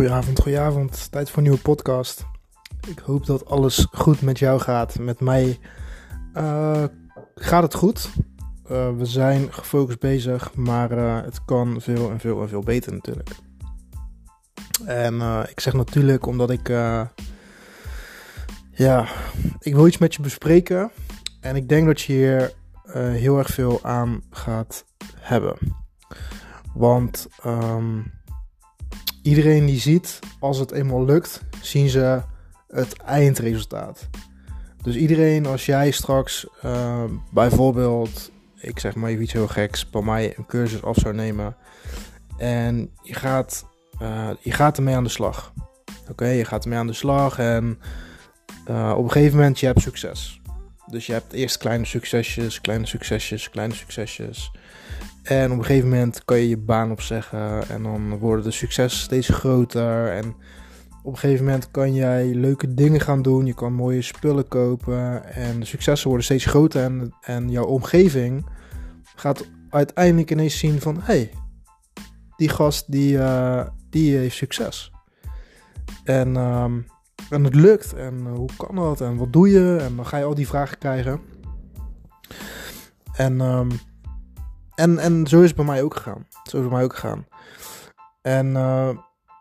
Goedenavond, goedenavond. Tijd voor een nieuwe podcast. Ik hoop dat alles goed met jou gaat. Met mij uh, gaat het goed. Uh, we zijn gefocust bezig, maar uh, het kan veel en veel en veel beter natuurlijk. En ik zeg natuurlijk omdat ik, ja, ik wil iets met je bespreken. En ik denk dat je hier heel erg veel aan gaat hebben. Want um, iedereen die ziet, als het eenmaal lukt, zien ze het eindresultaat. Dus iedereen, als jij straks uh, bijvoorbeeld, ik zeg maar even iets heel geks, bij mij een cursus af zou nemen en je gaat, uh, je gaat ermee aan de slag. Oké, je gaat ermee aan de slag en uh, op een gegeven moment je hebt succes. Dus je hebt eerst kleine succesjes, kleine succesjes, kleine succesjes. En op een gegeven moment kan je je baan opzeggen en dan worden de successen steeds groter. En op een gegeven moment kan jij leuke dingen gaan doen. Je kan mooie spullen kopen en de successen worden steeds groter. En, en jouw omgeving gaat uiteindelijk ineens zien van... hey, die gast die, uh, die heeft succes. En, um, en het lukt. En uh, hoe kan dat? En wat doe je? En dan ga je al die vragen krijgen. En... Um, en, en zo is het bij mij ook gegaan. Zo is het bij mij ook gegaan. En, uh,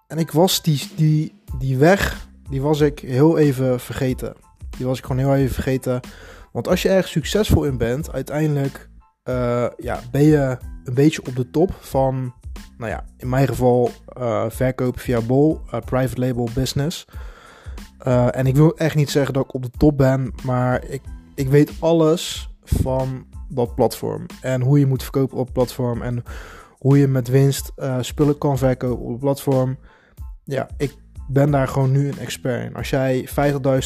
en ik was die, die, die weg, die was ik heel even vergeten. Die was ik gewoon heel even vergeten. Want als je erg succesvol in bent, uiteindelijk uh, ja, ben je een beetje op de top van, nou ja, in mijn geval uh, verkopen via Bol, private label business. En ik wil echt niet zeggen dat ik op de top ben, maar ik, ik weet alles van dat platform. En hoe je moet verkopen op platform. En hoe je met winst uh, spullen kan verkopen op het platform. Ja, ik ben daar gewoon nu een expert in. Als jij 50.000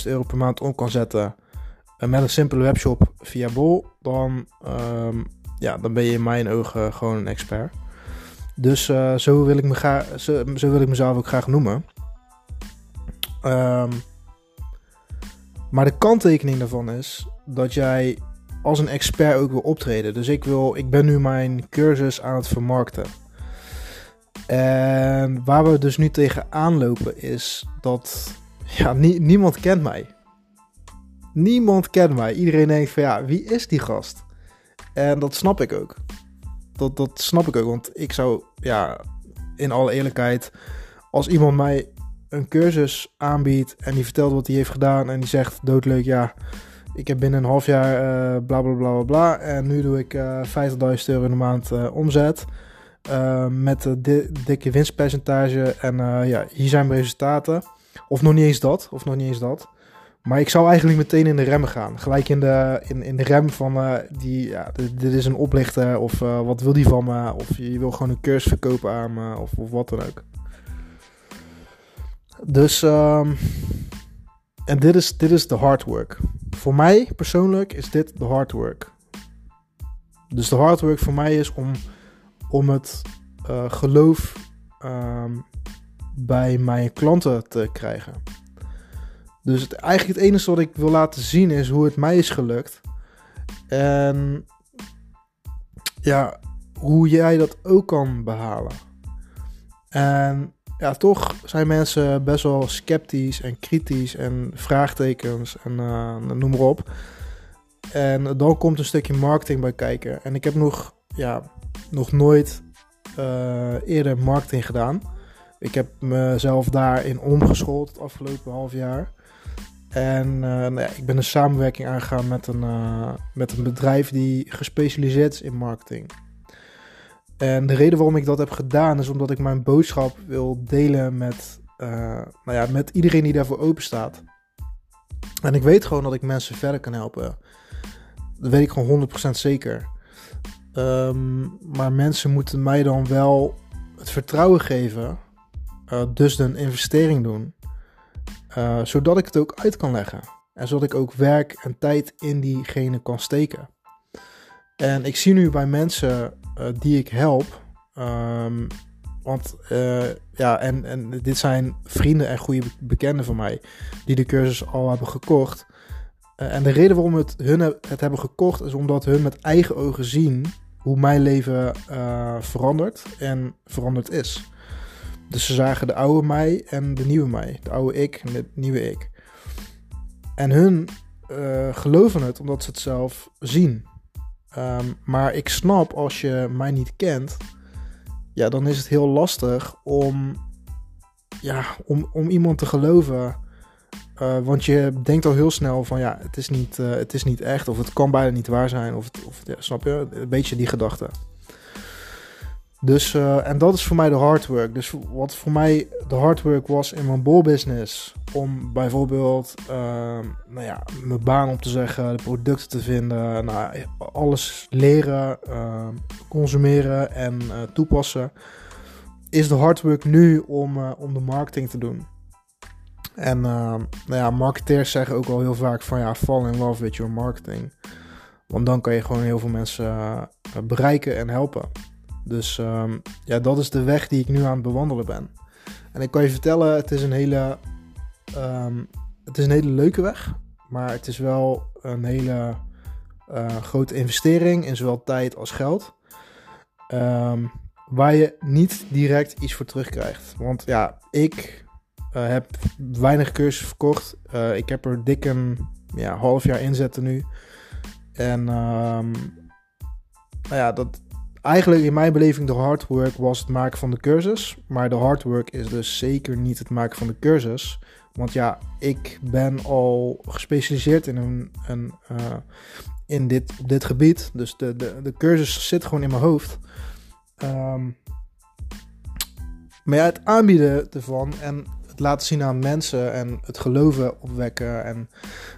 euro per maand om kan zetten uh, met een simpele webshop via Bol, dan, um, ja, dan ben je in mijn ogen gewoon een expert. Dus zo, wil ik me zo, zo, wil ik mezelf ook graag noemen. Um, maar de kanttekening daarvan is dat jij als een expert ook wil optreden. Dus ik, wil, ik ben nu mijn cursus aan het vermarkten. En waar we dus nu tegenaan lopen is dat ja, niemand kent mij. Niemand kent mij. Iedereen denkt van ja, wie is die gast? En dat snap ik ook. Dat, dat snap ik ook, want ik zou, ja, in alle eerlijkheid, als iemand mij een cursus aanbiedt en die vertelt wat hij heeft gedaan en die zegt doodleuk, ja, ik heb binnen een half jaar uh, bla bla bla bla En nu doe ik uh, eh, 50.000 euro in de maand uh, omzet. met di dikke winstpercentage. En ja, hier zijn mijn resultaten. Of nog niet eens dat. Of nog niet eens dat. Maar ik zou eigenlijk meteen in de remmen gaan. Gelijk in de, in, in de rem van die, ja, dit, is een oplichter. Of wat wil die van me? Of je wil gewoon een cursus verkopen aan me. Of, of wat dan ook. Dus, um, en dit is, dit is de hard work voor mij persoonlijk is dit de hard work. Dus de hard work voor mij is om, om het uh, geloof um, bij mijn klanten te krijgen. Dus het, eigenlijk het enige wat ik wil laten zien is hoe het mij is gelukt. En ja, hoe jij dat ook kan behalen. En ja, toch zijn mensen best wel sceptisch en kritisch en vraagtekens en uh, noem maar op. En dan komt een stukje marketing bij kijken. En ik heb nog, ja, nog nooit uh, eerder marketing gedaan. Ik heb mezelf daarin omgeschoold het afgelopen half jaar. En uh, nou ik ben een samenwerking aangegaan met een, met een bedrijf die gespecialiseerd is in marketing. En de reden waarom ik dat heb gedaan is omdat ik mijn boodschap wil delen met, uh, nou ja, met iedereen die daarvoor open staat. En ik weet gewoon dat ik mensen verder kan helpen. Dat weet ik gewoon 100% zeker. Um, maar mensen moeten mij dan wel het vertrouwen geven. Uh, dus een investering doen. Uh, zodat ik het ook uit kan leggen. En zodat ik ook werk en tijd in diegene kan steken. En ik zie nu bij mensen die ik help. Um, want uh, ja, en, en dit zijn vrienden en goede bekenden van mij die de cursus al hebben gekocht. Uh, en de reden waarom het hun het hebben gekocht is omdat hun met eigen ogen zien hoe mijn leven verandert en veranderd is. dus ze zagen de oude mij en de nieuwe mij. De oude ik en de nieuwe ik. En hun geloven het omdat ze het zelf zien. Ehm, maar ik snap als je mij niet kent, ja, dan is het heel lastig om, ja, om, om iemand te geloven. Uh, want je denkt al heel snel van ja, het is niet, uh, het is niet echt, of het kan bijna niet waar zijn, of, of snap je? Een beetje die gedachte. Dus, uh, en dat is voor mij de hard work. Dus wat voor mij de hard work was in mijn bolbusiness, om bijvoorbeeld uh, nou ja, mijn baan op te zeggen, de producten te vinden, nou, alles leren, uh, consumeren en uh, toepassen, is de hard work nu om, om de marketing te doen. En nou ja, marketeers zeggen ook al heel vaak van ja, fall in love with your marketing. Want dan kan je gewoon heel veel mensen bereiken en helpen. Dus um, ja, dat is de weg die ik nu aan het bewandelen ben. En ik kan je vertellen, het is een hele, um, het is een hele leuke weg. Maar het is wel een hele uh, grote investering in zowel tijd als geld. Um, waar je niet direct iets voor terugkrijgt. Want ja, ik uh, heb weinig cursussen verkocht. Uh, ik heb er dik een ja, half jaar inzetten nu. En nou ja, dat, eigenlijk in mijn beleving de hard work was het maken van de cursus. Maar de hard work is dus zeker niet het maken van de cursus. Want ja, ik ben al gespecialiseerd in, een, een uh, in dit, dit gebied. Dus de, de, de cursus zit gewoon in mijn hoofd. Um, maar ja, het aanbieden ervan en het laten zien aan mensen en het geloven opwekken en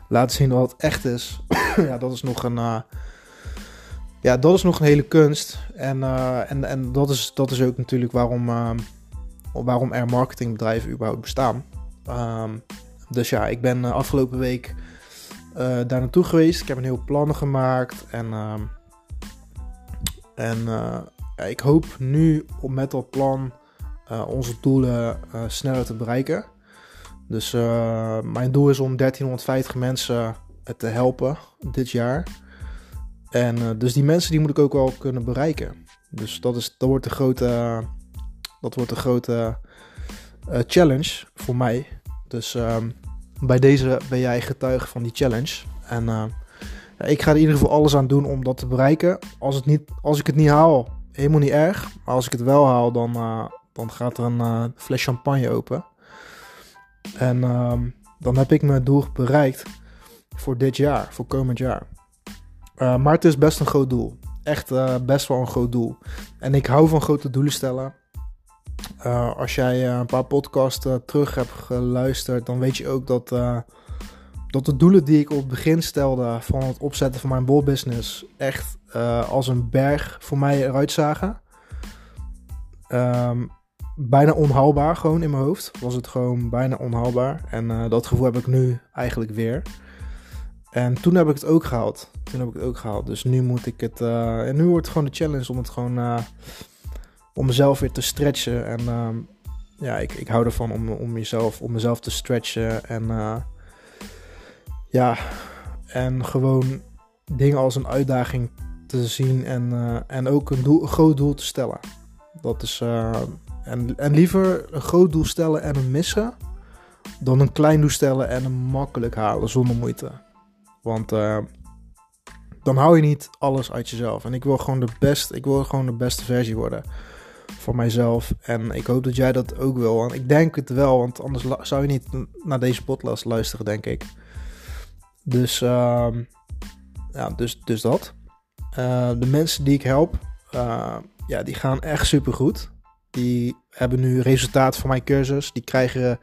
laten zien dat het echt is. ja, dat is nog een, uh, ja, dat is nog een hele kunst. En, uh, en, en dat, is, dat is ook natuurlijk waarom, uh, waarom er marketingbedrijven überhaupt bestaan. Um, dus ja, ik ben afgelopen week daar naartoe geweest. Ik heb een heel plan gemaakt. En, uh, en ik hoop nu om met dat plan onze doelen sneller te bereiken. Dus mijn doel is om 1350 mensen te helpen dit jaar. En uh, dus die mensen die moet ik ook wel kunnen bereiken. Dus dat, is, dat wordt de grote, dat wordt de grote uh, challenge voor mij. Dus um, bij deze ben jij getuige van die challenge. En ja, ik ga er in ieder geval alles aan doen om dat te bereiken. Als, het niet, als ik het niet haal, helemaal niet erg. Maar als ik het wel haal, dan, dan gaat er een fles champagne open. En um, dan heb ik mijn doel bereikt voor dit jaar, voor komend jaar. Uh, maar het is best een groot doel. Echt uh, best wel een groot doel. En ik hou van grote doelen stellen. Uh, als jij een paar podcasts terug hebt geluisterd, dan weet je ook dat, dat de doelen die ik op het begin stelde van het opzetten van mijn bolbusiness echt als een berg voor mij eruit zagen. Um, bijna onhaalbaar gewoon in mijn hoofd. Was het gewoon bijna onhaalbaar. En dat gevoel heb ik nu eigenlijk weer. En toen heb ik het ook gehaald. Toen heb ik het ook gehaald. Dus nu moet ik het. Uh, en nu wordt het gewoon de challenge om het gewoon. Uh, om mezelf weer te stretchen. En uh, ja, ik, ik hou ervan om, om, jezelf, om mezelf te stretchen. En uh, ja, en gewoon dingen als een uitdaging te zien. En, en ook een groot doel te stellen. Dat is. en, en liever een groot doel stellen en een missen. Dan een klein doel stellen en een makkelijk halen zonder moeite. Want uh, dan hou je niet alles uit jezelf. En ik wil gewoon de best, ik wil gewoon de beste versie worden voor mijzelf. En ik hoop dat jij dat ook wil. Want ik denk het wel, want anders zou je niet naar deze podcast luisteren, denk ik. Dus, uh, ja, dus, dus dat. Uh, de mensen die ik help, uh, ja, die gaan echt super goed. Die hebben nu resultaat van mijn cursus. Die krijgen,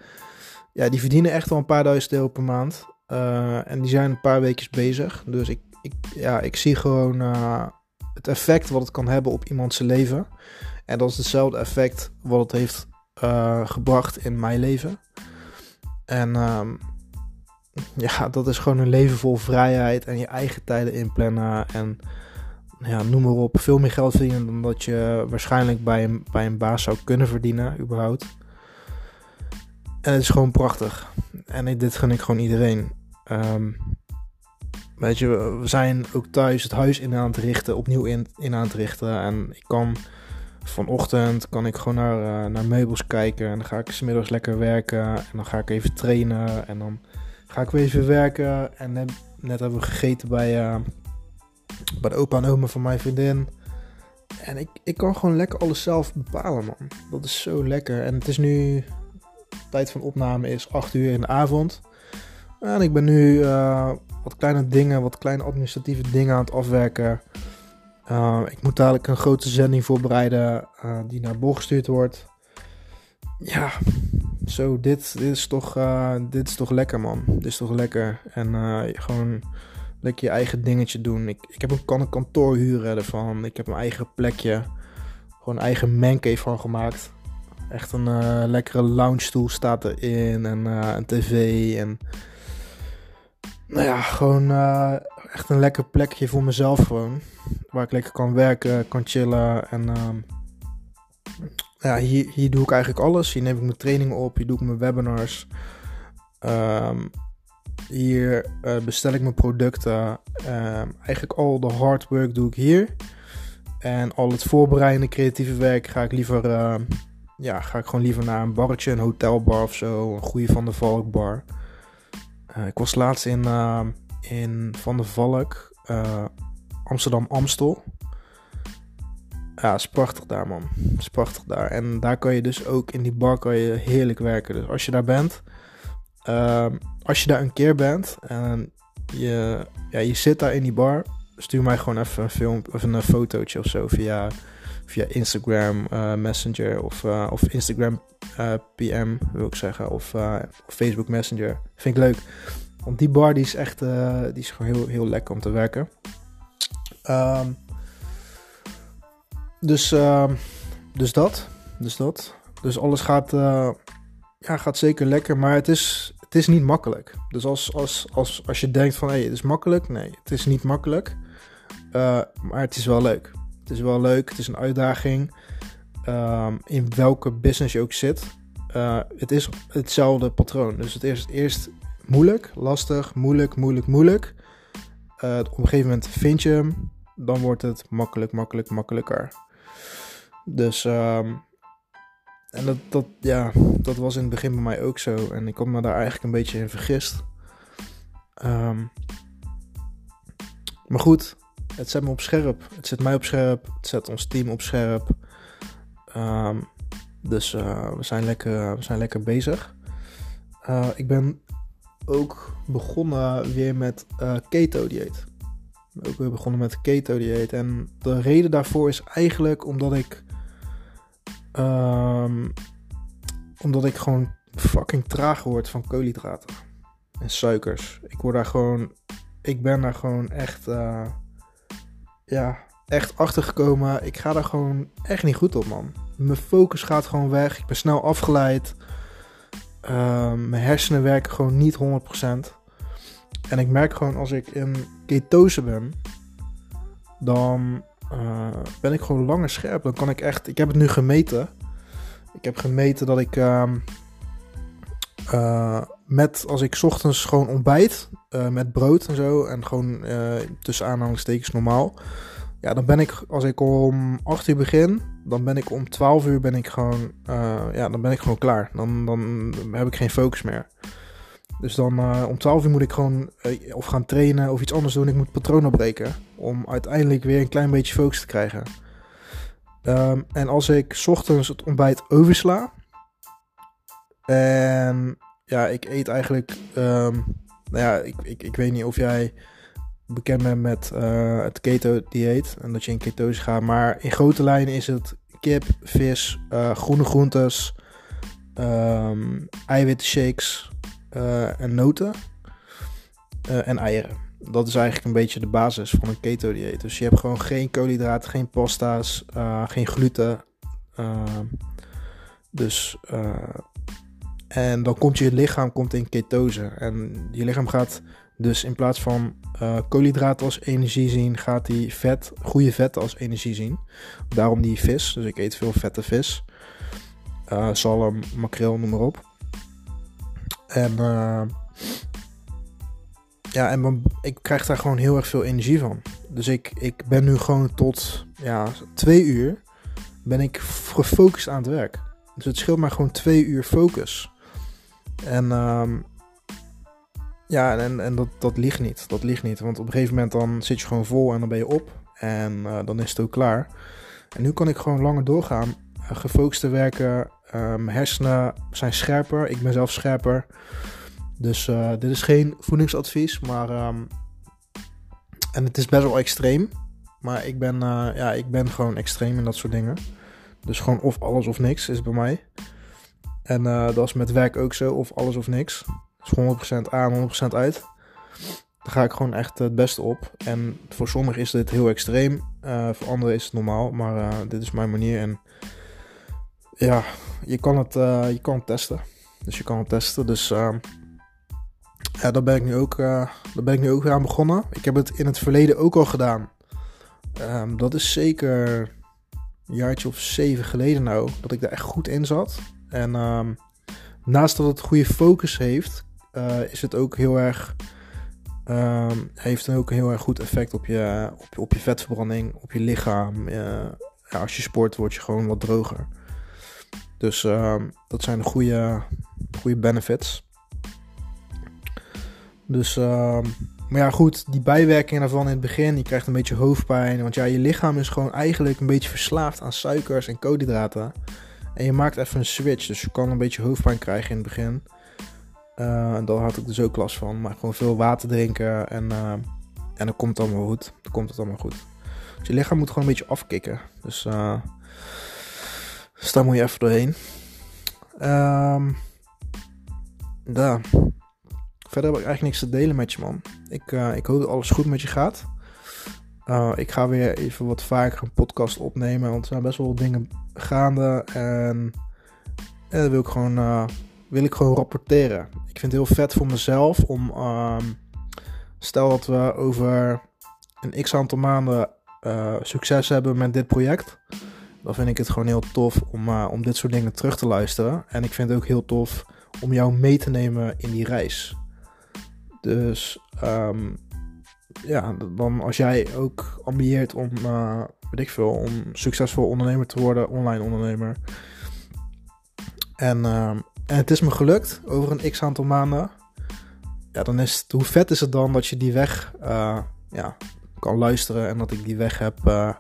ja, die verdienen echt wel een paar duizend euro per maand. Uh, en die zijn een paar weken bezig. Dus ik, ik, ja, ik zie gewoon uh, het effect wat het kan hebben op iemands leven. En dat is hetzelfde effect wat het heeft uh, gebracht in mijn leven. En um, ja, dat is gewoon een leven vol vrijheid en je eigen tijden inplannen. En ja, noem maar op, veel meer geld verdienen dan dat je waarschijnlijk bij een, bij een baas zou kunnen verdienen, überhaupt. En het is gewoon prachtig. En dit gun ik gewoon iedereen. Um, weet je, we zijn ook thuis het huis in aan het richten, opnieuw in, in aan het richten. En ik kan vanochtend kan ik gewoon naar, naar meubels kijken. En dan ga ik smiddags lekker werken. En dan ga ik even trainen. En dan ga ik weer even werken. En net, hebben we gegeten bij, bij de opa en oma van mijn vriendin. En ik, ik kan gewoon lekker alles zelf bepalen, man. Dat is zo lekker. En het is nu... Tijd van opname is 8 uur in de avond. En ik ben nu uh, wat kleine dingen, wat kleine administratieve dingen aan het afwerken. Uh, ik moet dadelijk een grote zending voorbereiden uh, die naar Bol gestuurd wordt. Ja, zo, dit, is toch, dit is toch lekker, man. Dit is toch lekker. En gewoon lekker je eigen dingetje doen. Ik, ik heb een, kan een kantoor huren ervan. Ik heb mijn eigen plekje. Gewoon een eigen mancave van gemaakt. Echt een lekkere lounge stoel staat erin. En een tv. En nou ja, gewoon uh, echt een lekker plekje voor mezelf gewoon. Waar ik lekker kan werken, kan chillen. En ehm, ja, hier, hier doe ik eigenlijk alles. Hier neem ik mijn trainingen op. Hier doe ik mijn webinars. Um, hier uh, bestel ik mijn producten. Uh, eigenlijk al de hard work doe ik hier. En al het voorbereidende creatieve werk ga ik liever, ja, ga ik gewoon liever naar een barretje, een hotelbar of zo. Een goede Van de Valk bar. Ik was laatst in, in Van de Valk, Amsterdam Amstel. Ja, is prachtig daar man. Is prachtig daar. En daar kan je dus ook in die bar kan je heerlijk werken. Dus als je daar bent, Ehm, als je daar een keer bent en je, ja, je zit daar in die bar, stuur mij gewoon even een film of een fotootje of zo via, via Instagram uh, Messenger of, uh, of Instagram eh, PM wil ik zeggen of, Facebook Messenger. Vind ik leuk. Want die bar die is echt die is gewoon heel, heel lekker om te werken. Um, dus, ehm, dus dat. Dus dat. Dus alles gaat, ja, gaat zeker lekker. Maar het is, het is niet makkelijk. Dus als, als, als, als je denkt van hé, hey, het is makkelijk. Nee, het is niet makkelijk. Maar het is wel leuk. Is wel leuk. Het is een uitdaging. Um, in welke business je ook zit. Uh, het is hetzelfde patroon. Dus het is eerst moeilijk, lastig, moeilijk, moeilijk, moeilijk. Uh, op een gegeven moment vind je hem. Dan wordt het makkelijk, makkelijk, makkelijker. Dus um, en dat, dat, ja, dat was in het begin bij mij ook zo. En ik had me daar eigenlijk een beetje in vergist. Um, maar goed, het zet me op scherp. Het zet mij op scherp. Het zet ons team op scherp. Um, dus uh, we, zijn lekker, we zijn lekker bezig. Uh, ik ben ook begonnen weer met uh, keto-dieet. Ook weer begonnen met keto-dieet. En de reden daarvoor is eigenlijk omdat ik Um, omdat ik gewoon fucking traag word van koolhydraten en suikers. Ik word daar gewoon. Ik ben daar gewoon echt. Ja, echt achter gekomen. Ik ga daar gewoon echt niet goed op, man. Mijn focus gaat gewoon weg. Ik ben snel afgeleid. Uh, mijn hersenen werken gewoon niet 100%. En ik merk gewoon als ik in ketose ben, dan uh, ben ik gewoon langer scherp. Dan kan ik echt. Ik heb het nu gemeten. Ik heb gemeten dat ik. Uh, uh, met als ik ochtends gewoon ontbijt. Uh, met brood en zo. En gewoon tussen aanhalingstekens normaal. Ja, dan ben ik. Als ik om 8 uur begin. Dan ben ik om 12 uur ben ik gewoon. ja, dan ben ik gewoon klaar. Dan, dan heb ik geen focus meer. Dus dan om 12 uur moet ik gewoon of gaan trainen of iets anders doen. Ik moet patronen breken om uiteindelijk weer een klein beetje focus te krijgen. Um, en als ik ochtends het ontbijt oversla en ja, ik eet eigenlijk, um, nou ja, ik, ik, ik weet niet of jij bekend bent met uh, het keto-dieet en dat je in ketose gaat, maar in grote lijnen is het kip, vis, groene groentes, um, eiwitten shakes, uh, en noten en eieren. Dat is eigenlijk een beetje de basis van een keto-dieet. Dus je hebt gewoon geen koolhydraten, geen pasta's, geen gluten. dus, en dan komt je lichaam komt in ketose. En je lichaam gaat dus in plaats van koolhydraten als energie zien, gaat hij vet, goede vetten als energie zien. Daarom die vis. Dus ik eet veel vette vis. zalm, makreel, noem maar op. En uh, ja, en ik krijg daar gewoon heel erg veel energie van. Dus ik, ik ben nu gewoon tot ja, twee uur ben ik gefocust aan het werk. Dus het scheelt mij gewoon twee uur focus. En ehm, ja, en, en dat, dat ligt niet. Dat ligt niet. Want op een gegeven moment dan zit je gewoon vol en dan ben je op. En uh, dan is het ook klaar. En nu kan ik gewoon langer doorgaan. Uh, gefocust te werken. Mijn hersenen zijn scherper. Ik ben zelf scherper. Dus uh, dit is geen voedingsadvies. Maar. Um, en het is best wel extreem. Maar ik ben, ja, ik ben gewoon extreem in dat soort dingen. Dus gewoon of alles of niks is bij mij. En dat is met werk ook zo. Of alles of niks. Dus 100% aan, 100% uit. Daar ga ik gewoon echt het beste op. En voor sommigen is dit heel extreem. Uh, voor anderen is het normaal. Maar uh, dit is mijn manier. En ja, je kan het, je kan het testen. Dus je kan het testen. Dus ja, daar ben ik nu ook, daar ben ik nu ook weer aan begonnen. Ik heb het in het verleden ook al gedaan. Um, dat is zeker een jaartje of zeven geleden nou. Dat ik daar echt goed in zat. En um, naast dat het goede focus heeft, uh, is het ook heel erg. Um, heeft ook een heel erg goed effect op je, op, op je vetverbranding, op je lichaam. Ja, als je sport, word je gewoon wat droger. Dus uh, dat zijn de goede, goede benefits. Dus, ehm, maar ja, goed, die bijwerkingen daarvan in het begin, je krijgt een beetje hoofdpijn. Want ja, je lichaam is gewoon eigenlijk een beetje verslaafd aan suikers en koolhydraten. En je maakt even een switch, dus je kan een beetje hoofdpijn krijgen in het begin. Uh, en daar had ik dus ook last van. Maar gewoon veel water drinken en, uh, en dan komt het allemaal goed. Dan komt het allemaal goed. Dus je lichaam moet gewoon een beetje afkicken. Dus, uh, dus daar moet je even doorheen. Um, daar. Verder heb ik eigenlijk niks te delen met je, man. Ik, ik hoop dat alles goed met je gaat. ik ga weer even wat vaker een podcast opnemen. Want er zijn best wel dingen gaande. En, en dat wil ik gewoon wil ik gewoon rapporteren. Ik vind het heel vet voor mezelf om. Um, stel dat we over een x aantal maanden uh, succes hebben met dit project. Dan vind ik het gewoon heel tof om, uh, om dit soort dingen terug te luisteren. En ik vind het ook heel tof om jou mee te nemen in die reis. Dus um, ja, dan als jij ook ambieert om, weet ik veel, om succesvol ondernemer te worden, online ondernemer. En um, en het is me gelukt over een x aantal maanden. Ja, dan is het, hoe vet is het dan dat je die weg uh, ja, kan luisteren en dat ik die weg heb, uh,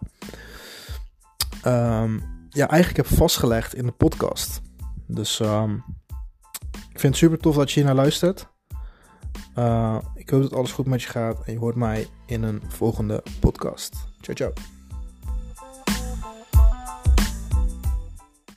um, ja, eigenlijk heb vastgelegd in de podcast. Dus um, ik vind het super tof dat je hier naar luistert. Uh, ik hoop dat alles goed met je gaat en je hoort mij in een volgende podcast. Ciao, ciao.